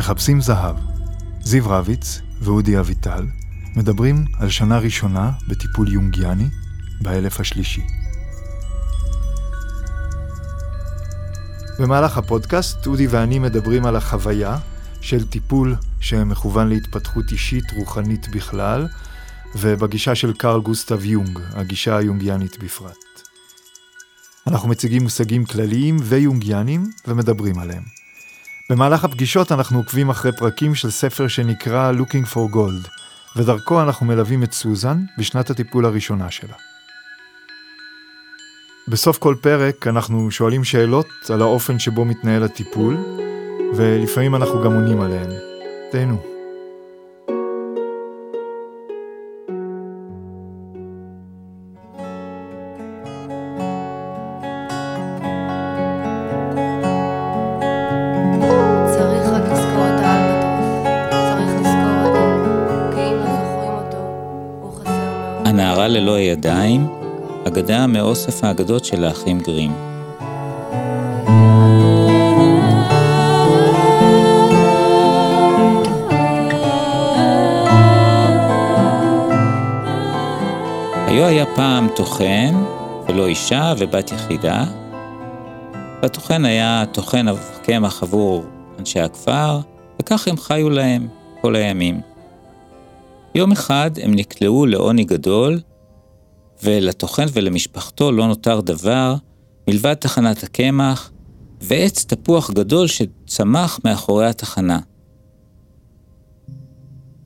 מחפשים זהב. זיו רביץ ואודי אביטל מדברים על שנה ראשונה בטיפול יונגיאני באלף השלישי. במהלך הפודקאסט אודי ואני מדברים על החוויה של טיפול שמכוון להתפתחות אישית רוחנית בכלל, ובגישה של קרל גוסטב יונג, הגישה היונגיאנית בפרט. אנחנו מציגים מושגים כלליים ויונגיאנים ומדברים עליהם. במהלך הפגישות אנחנו עוקבים אחרי פרקים של ספר שנקרא Looking for Gold, ודרכו אנחנו מלווים את סוזן בשנת הטיפול הראשונה שלה. בסוף כל פרק אנחנו שואלים שאלות על האופן שבו מתנהל הטיפול, ולפעמים אנחנו גם עונים עליהן. תהנו. אגדה מאוסף האגדות של האחים גרים. היו היה פעם טוחן, ולא אישה ובת יחידה. והטוחן היה טוחן קמח עבור אנשי הכפר, וכך הם חיו להם כל הימים. יום אחד הם נקלעו לעוני גדול, ולטוחן ולמשפחתו לא נותר דבר מלבד תחנת הקמח ועץ תפוח גדול שצמח מאחורי התחנה.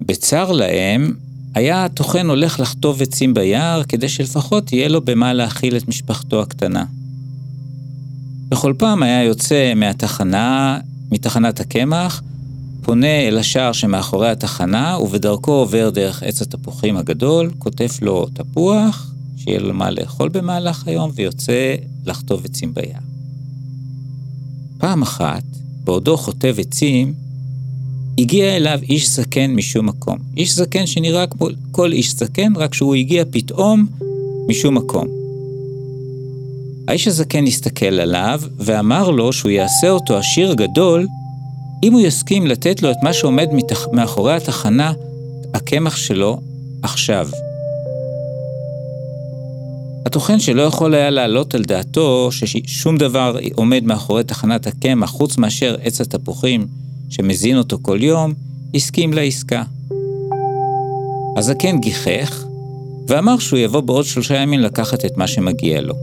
בצר להם, היה הטוחן הולך לחטוב עצים ביער כדי שלפחות יהיה לו במה להאכיל את משפחתו הקטנה. בכל פעם היה יוצא מהתחנה, מתחנת הקמח, פונה אל השער שמאחורי התחנה, ובדרכו עובר דרך עץ התפוחים הגדול, כותף לו תפוח, שיהיה לו מה לאכול במהלך היום, ויוצא לחטוב עצים ביער. פעם אחת, בעודו חוטב עצים, הגיע אליו איש זקן משום מקום. איש זקן שנראה כמו כל איש זקן, רק שהוא הגיע פתאום משום מקום. האיש הזקן הסתכל עליו ואמר לו שהוא יעשה אותו עשיר גדול אם הוא יסכים לתת לו את מה שעומד מתח... מאחורי התחנה, הקמח שלו, עכשיו. הטוחן שלא יכול היה להעלות על דעתו ששום דבר עומד מאחורי תחנת הקמח חוץ מאשר עץ התפוחים שמזין אותו כל יום, הסכים לעסקה. הזקן גיחך ואמר שהוא יבוא בעוד שלושה ימים לקחת את מה שמגיע לו.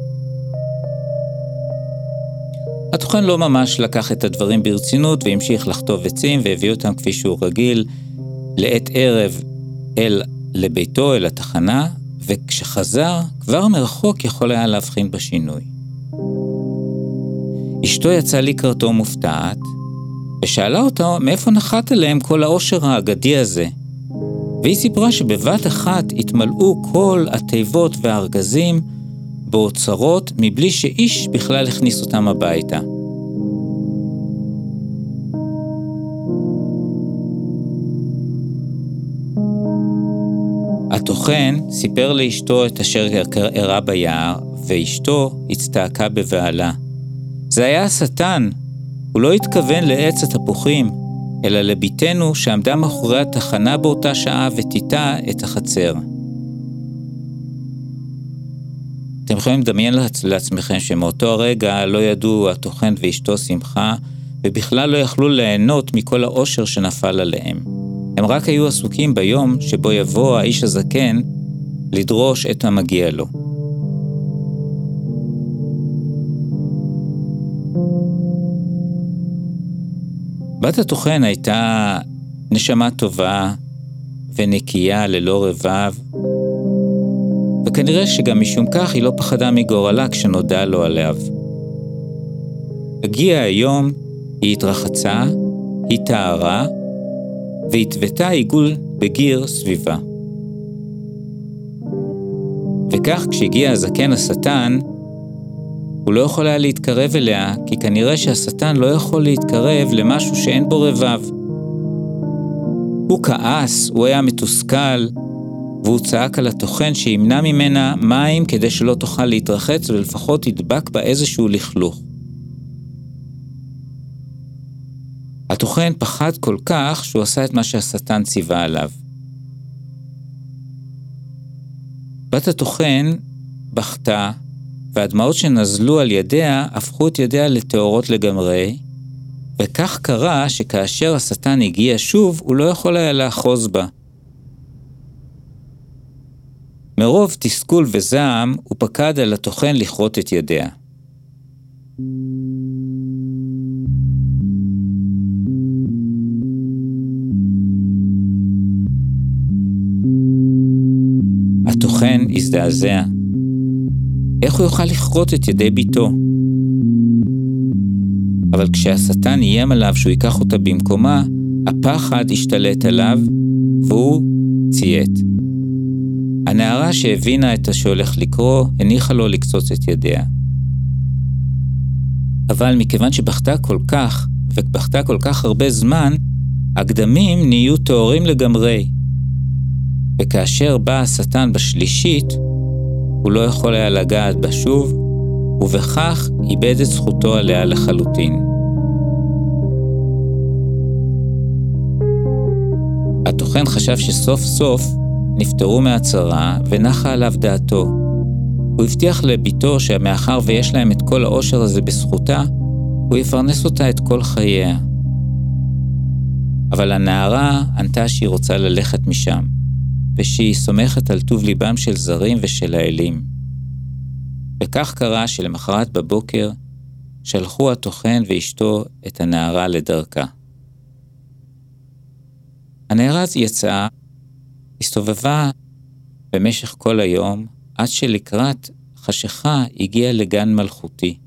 הטוחן לא ממש לקח את הדברים ברצינות והמשיך לחטוב עצים והביא אותם כפי שהוא רגיל לעת ערב אל לביתו, אל התחנה, וכשחזר, כבר מרחוק יכול היה להבחין בשינוי. אשתו יצאה לקראתו מופתעת, ושאלה אותו מאיפה נחת עליהם כל העושר האגדי הזה. והיא סיפרה שבבת אחת התמלאו כל התיבות והארגזים באוצרות מבלי שאיש בכלל הכניס אותם הביתה. הטוחן סיפר לאשתו את אשר אירע ביער, ואשתו הצטעקה בבהלה. זה היה השטן, הוא לא התכוון לעץ התפוחים, אלא לבתנו שעמדה מאחורי התחנה באותה שעה וטיטה את החצר. אתם יכולים לדמיין לעצמכם שמאותו הרגע לא ידעו הטוחן ואשתו שמחה, ובכלל לא יכלו ליהנות מכל העושר שנפל עליהם. הם רק היו עסוקים ביום שבו יבוא האיש הזקן לדרוש את המגיע לו. בת הטוחן הייתה נשמה טובה ונקייה ללא רבב, וכנראה שגם משום כך היא לא פחדה מגורלה כשנודע לו עליו. הגיע היום, היא התרחצה, היא טהרה, והתוותה עיגול בגיר סביבה. וכך כשהגיע הזקן השטן, הוא לא יכול היה להתקרב אליה, כי כנראה שהשטן לא יכול להתקרב למשהו שאין בו רבב. הוא כעס, הוא היה מתוסכל, והוא צעק על הטוחן שימנע ממנה מים כדי שלא תוכל להתרחץ ולפחות ידבק בה איזשהו לכלוך. הטוחן פחד כל כך שהוא עשה את מה שהשטן ציווה עליו. בת הטוחן בכתה, והדמעות שנזלו על ידיה הפכו את ידיה לטהורות לגמרי, וכך קרה שכאשר השטן הגיע שוב, הוא לא יכול היה לאחוז בה. מרוב תסכול וזעם, הוא פקד על הטוחן לכרות את ידיה. הטוחן הזדעזע. איך הוא יוכל לכרות את ידי ביתו? אבל כשהשטן איים עליו שהוא ייקח אותה במקומה, הפחד השתלט עליו, והוא ציית. הנערה שהבינה את השהולך לקרוא, הניחה לו לקצוץ את ידיה. אבל מכיוון שבכתה כל כך, ובכתה כל כך הרבה זמן, הגדמים נהיו טהורים לגמרי. וכאשר בא השטן בשלישית, הוא לא יכול היה לגעת בה שוב, ובכך איבד את זכותו עליה לחלוטין. הטוחן חשב שסוף סוף נפטרו מהצרה ונחה עליו דעתו. הוא הבטיח לביתו שמאחר ויש להם את כל העושר הזה בזכותה, הוא יפרנס אותה את כל חייה. אבל הנערה ענתה שהיא רוצה ללכת משם, ושהיא סומכת על טוב ליבם של זרים ושל האלים. וכך קרה שלמחרת בבוקר שלחו הטוחן ואשתו את הנערה לדרכה. הנערה יצאה, הסתובבה במשך כל היום, עד שלקראת חשיכה הגיעה לגן מלכותי.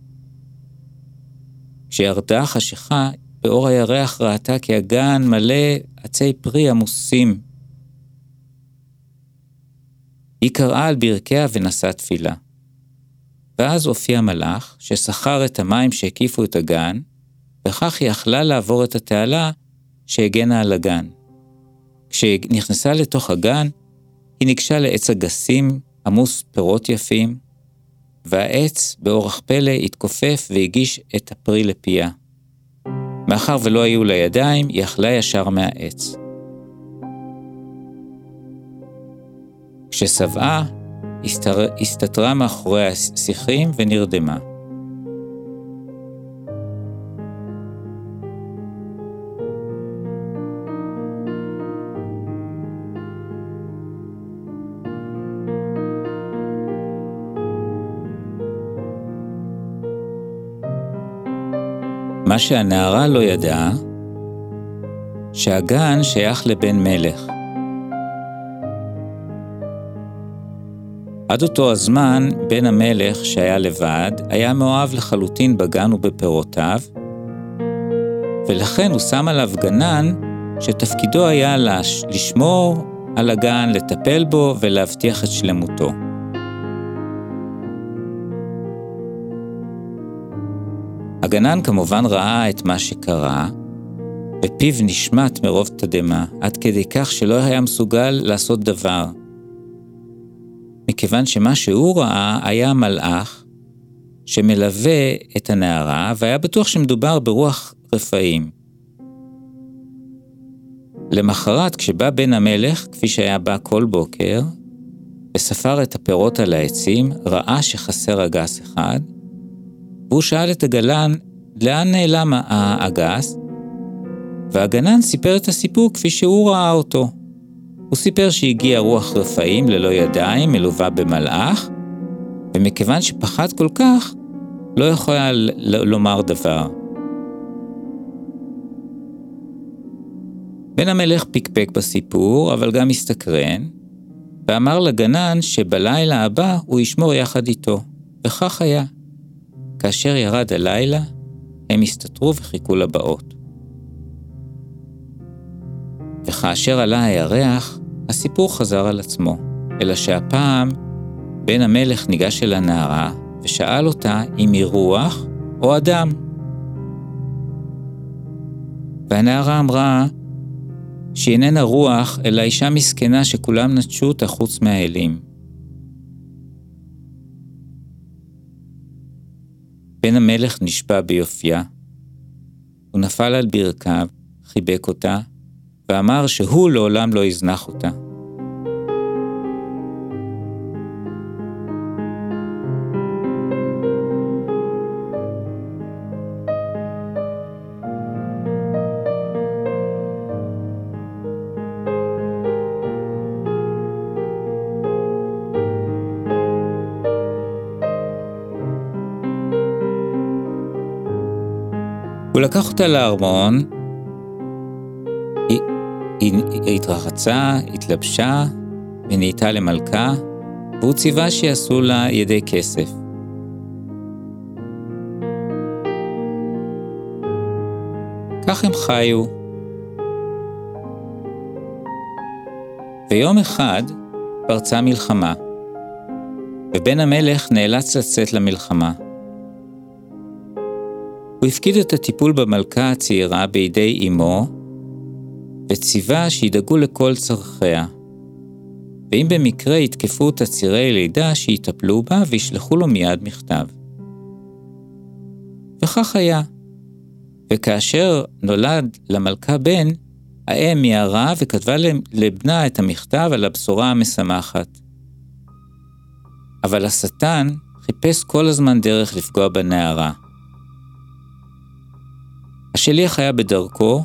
כשירדה החשיכה, באור הירח ראתה כי הגן מלא עצי פרי עמוסים. היא קראה על ברכיה ונשאה תפילה. ואז הופיע מלאך, שסחר את המים שהקיפו את הגן, וכך היא יכלה לעבור את התעלה שהגנה על הגן. כשנכנסה לתוך הגן, היא ניגשה לעץ הגסים, עמוס פירות יפים, והעץ, באורח פלא, התכופף והגיש את הפרי לפיה. מאחר ולא היו לה ידיים, היא אכלה ישר מהעץ. כששבעה, הסתר... הסתתרה מאחורי השיחים ונרדמה. מה שהנערה לא ידעה, שהגן שייך לבן מלך. עד אותו הזמן, בן המלך, שהיה לבד, היה מאוהב לחלוטין בגן ובפירותיו, ולכן הוא שם עליו גנן שתפקידו היה לש... לשמור על הגן, לטפל בו ולהבטיח את שלמותו. הגנן כמובן ראה את מה שקרה, ופיו נשמט מרוב תדהמה, עד כדי כך שלא היה מסוגל לעשות דבר. מכיוון שמה שהוא ראה היה מלאך שמלווה את הנערה, והיה בטוח שמדובר ברוח רפאים. למחרת, כשבא בן המלך, כפי שהיה בא כל בוקר, וספר את הפירות על העצים, ראה שחסר אגס אחד, והוא שאל את הגלן, לאן נעלם האגס? והגנן סיפר את הסיפור כפי שהוא ראה אותו. הוא סיפר שהגיע רוח רפאים ללא ידיים, מלווה במלאך, ומכיוון שפחד כל כך, לא יכול היה לומר דבר. בן המלך פקפק בסיפור, אבל גם הסתקרן, ואמר לגנן שבלילה הבא הוא ישמור יחד איתו, וכך היה. כאשר ירד הלילה, הם הסתתרו וחיכו לבאות. וכאשר עלה הירח, הסיפור חזר על עצמו, אלא שהפעם בן המלך ניגש אל הנערה ושאל אותה אם היא רוח או אדם. והנערה אמרה שהיא איננה רוח, אלא אישה מסכנה שכולם נטשו אותה חוץ מהאלים. בן המלך נשבע ביופייה, הוא נפל על ברכיו, חיבק אותה, ואמר שהוא לעולם לא יזנח אותה. הוא לקח אותה לארמון, היא, התרחצה, התלבשה ונהייתה למלכה, והוא ציווה שיעשו לה ידי כסף. כך הם חיו. ויום אחד פרצה מלחמה, ובן המלך נאלץ לצאת למלחמה. הוא הפקיד את הטיפול במלכה הצעירה בידי אמו, וציווה שידאגו לכל צרכיה. ואם במקרה יתקפו אותה צירי לידה, שיטפלו בה וישלחו לו מיד מכתב. וכך היה. וכאשר נולד למלכה בן, האם מיהרה וכתבה לבנה את המכתב על הבשורה המשמחת. אבל השטן חיפש כל הזמן דרך לפגוע בנערה. השליח היה בדרכו,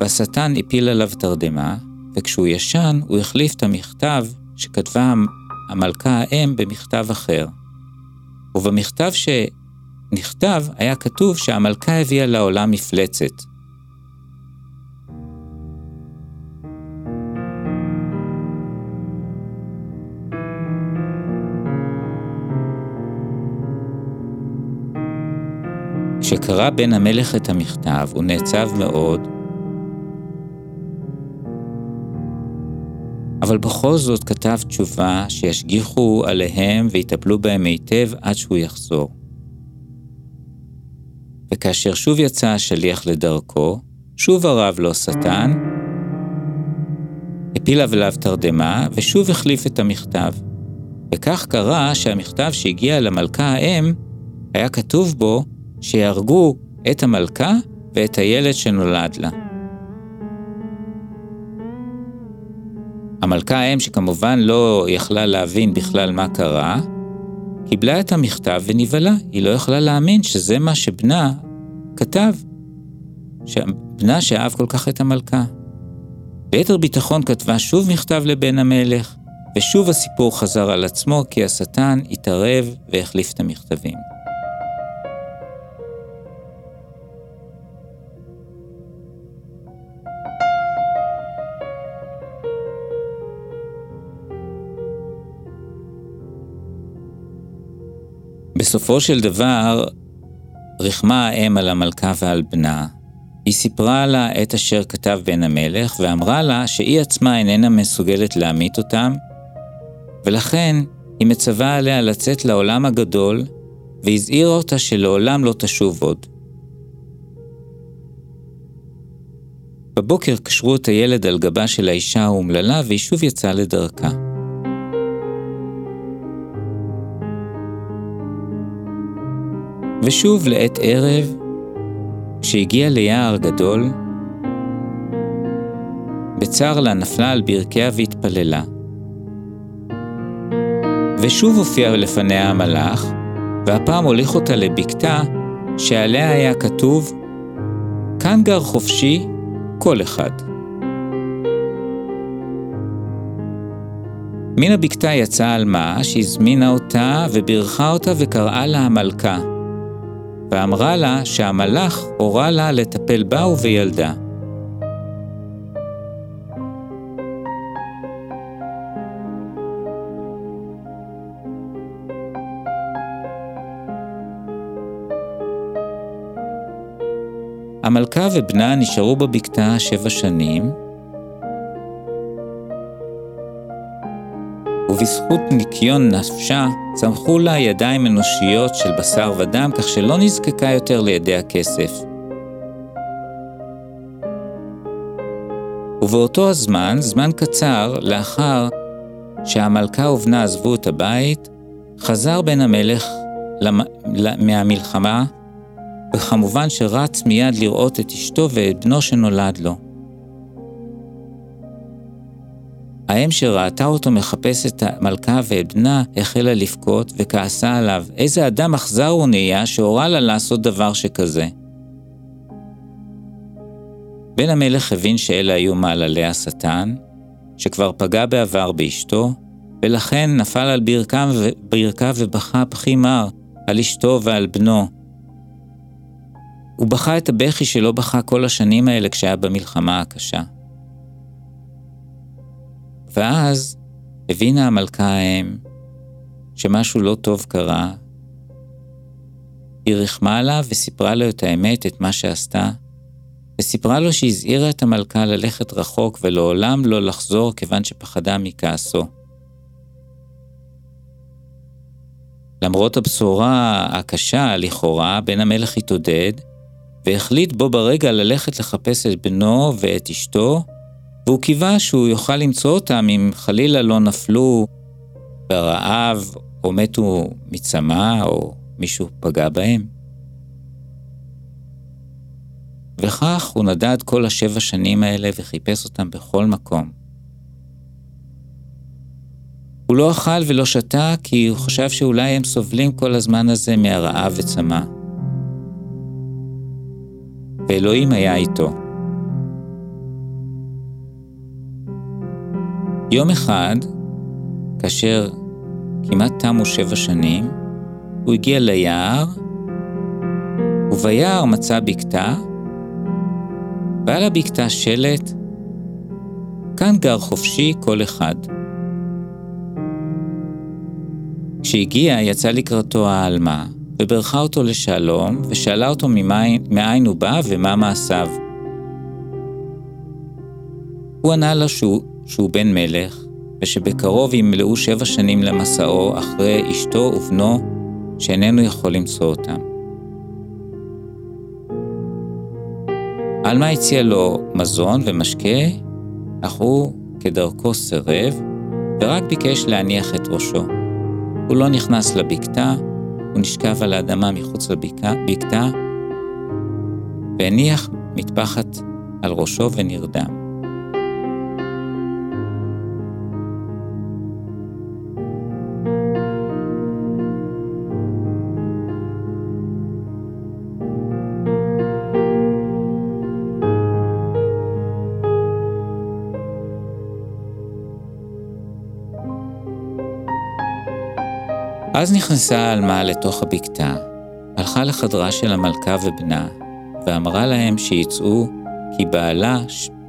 והשטן הפיל עליו תרדמה, וכשהוא ישן, הוא החליף את המכתב שכתבה המלכה האם במכתב אחר. ובמכתב שנכתב היה כתוב שהמלכה הביאה לעולם מפלצת. כשקרא בן המלך את המכתב, הוא נעצב מאוד, אבל בכל זאת כתב תשובה שישגיחו עליהם ויטפלו בהם היטב עד שהוא יחזור. וכאשר שוב יצא השליח לדרכו, שוב הרב לו שטן, הפיל עליו תרדמה, ושוב החליף את המכתב. וכך קרה שהמכתב שהגיע למלכה האם, היה כתוב בו שיהרגו את המלכה ואת הילד שנולד לה. המלכה האם, שכמובן לא יכלה להבין בכלל מה קרה, קיבלה את המכתב ונבהלה. היא לא יכלה להאמין שזה מה שבנה כתב. בנה שאהב כל כך את המלכה. ביתר ביטחון כתבה שוב מכתב לבן המלך, ושוב הסיפור חזר על עצמו כי השטן התערב והחליף את המכתבים. בסופו של דבר, רחמה האם על המלכה ועל בנה. היא סיפרה לה את אשר כתב בן המלך, ואמרה לה שהיא עצמה איננה מסוגלת להמית אותם, ולכן היא מצווה עליה לצאת לעולם הגדול, והזהירה אותה שלעולם לא תשוב עוד. בבוקר קשרו את הילד על גבה של האישה האומללה, והיא שוב יצאה לדרכה. ושוב לעת ערב, כשהגיעה ליער גדול, בצר לה נפלה על ברכיה והתפללה. ושוב הופיע לפניה המלאך, והפעם הוליך אותה לבקתה שעליה היה כתוב, כאן גר חופשי כל אחד. מן הבקתה יצאה עלמה, שהזמינה אותה ובירכה אותה וקראה לה המלכה. ואמרה לה שהמלאך הורה לה לטפל בה ובילדה. המלכה ובנה נשארו בבקתה שבע שנים, ובזכות ניקיון נפשה, צמחו לה ידיים אנושיות של בשר ודם, כך שלא נזקקה יותר לידי הכסף. ובאותו הזמן, זמן קצר לאחר שהמלכה ובנה עזבו את הבית, חזר בן המלך למ... מהמלחמה וכמובן שרץ מיד לראות את אשתו ואת בנו שנולד לו. האם שראתה אותו מחפש את המלכה ואת בנה, החלה לבכות וכעסה עליו. איזה אדם אכזר הוא נהיה שהורה לה לעשות דבר שכזה. בן המלך הבין שאלה היו מעללי השטן, שכבר פגע בעבר באשתו, ולכן נפל על ברכיו ובכה בכי מר על אשתו ועל בנו. הוא בכה את הבכי שלא בכה כל השנים האלה כשהיה במלחמה הקשה. ואז הבינה המלכה האם שמשהו לא טוב קרה. היא ריחמה עליו וסיפרה לו את האמת, את מה שעשתה, וסיפרה לו שהזהירה את המלכה ללכת רחוק ולעולם לא לחזור כיוון שפחדה מכעסו. למרות הבשורה הקשה לכאורה, בן המלך התעודד, והחליט בו ברגע ללכת לחפש את בנו ואת אשתו, והוא קיווה שהוא יוכל למצוא אותם אם חלילה לא נפלו ברעב או מתו מצמא או מישהו פגע בהם. וכך הוא נדד כל השבע שנים האלה וחיפש אותם בכל מקום. הוא לא אכל ולא שתה כי הוא חשב שאולי הם סובלים כל הזמן הזה מהרעב וצמא. ואלוהים היה איתו. יום אחד, כאשר כמעט תמו שבע שנים, הוא הגיע ליער, וביער מצא בקתה, ועל הבקתה שלט, כאן גר חופשי כל אחד. כשהגיע, יצא לקראתו העלמה, וברכה אותו לשלום, ושאלה אותו מאין הוא בא ומה מעשיו. הוא ענה לה שהוא שהוא בן מלך, ושבקרוב ימלאו שבע שנים למסעו אחרי אשתו ובנו, שאיננו יכול למצוא אותם. עלמה הציע לו מזון ומשקה, אך הוא כדרכו סירב, ורק ביקש להניח את ראשו. הוא לא נכנס לבקתה, הוא נשכב על האדמה מחוץ לבקתה, והניח מטפחת על ראשו ונרדם. אז נכנסה עלמה לתוך הבקתה, הלכה לחדרה של המלכה ובנה, ואמרה להם שיצאו, כי בעלה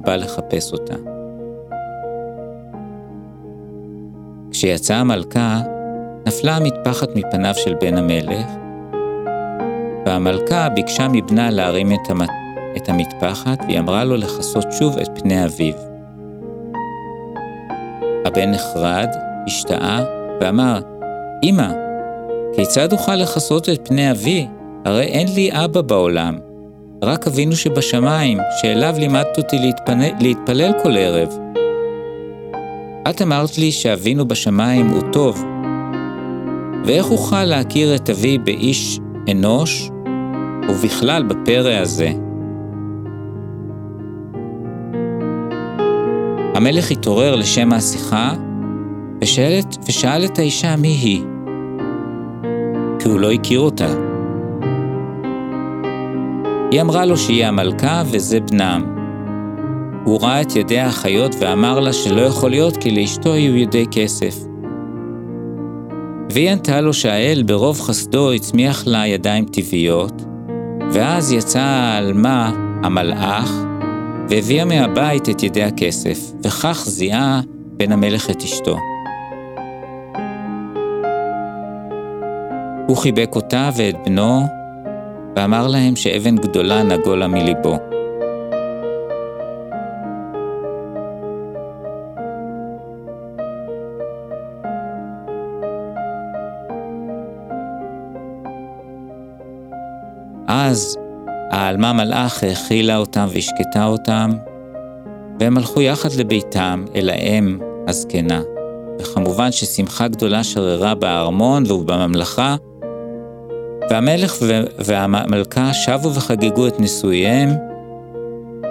בא לחפש אותה. כשיצאה המלכה, נפלה המטפחת מפניו של בן המלך, והמלכה ביקשה מבנה להרים את, המת... את המטפחת, והיא אמרה לו לכסות שוב את פני אביו. הבן נחרד, השתאה, ואמר, אמא, כיצד אוכל לכסות את פני אבי? הרי אין לי אבא בעולם. רק אבינו שבשמיים, שאליו לימדת אותי להתפנה, להתפלל כל ערב. את אמרת לי שאבינו בשמיים הוא טוב, ואיך אוכל להכיר את אבי באיש אנוש, ובכלל בפרא הזה? המלך התעורר לשם השיחה, ושאל את האישה מי היא. כי הוא לא הכיר אותה. היא אמרה לו שהיא המלכה וזה בנם. הוא ראה את ידי האחיות ואמר לה שלא יכול להיות כי לאשתו היו ידי כסף. והיא ענתה לו שהאל ברוב חסדו הצמיח לה ידיים טבעיות, ואז יצא העלמה, המלאך, והביאה מהבית את ידי הכסף, וכך זיהה בן המלך את אשתו. הוא חיבק אותה ואת בנו, ואמר להם שאבן גדולה נגולה מליבו. אז העלמה מלאך האכילה אותם והשקטה אותם, והם הלכו יחד לביתם אל האם הזקנה. וכמובן ששמחה גדולה שררה בארמון ובממלכה, והמלך והמלכה שבו וחגגו את נישואיהם,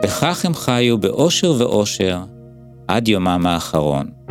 וכך הם חיו באושר ואושר עד יומם האחרון.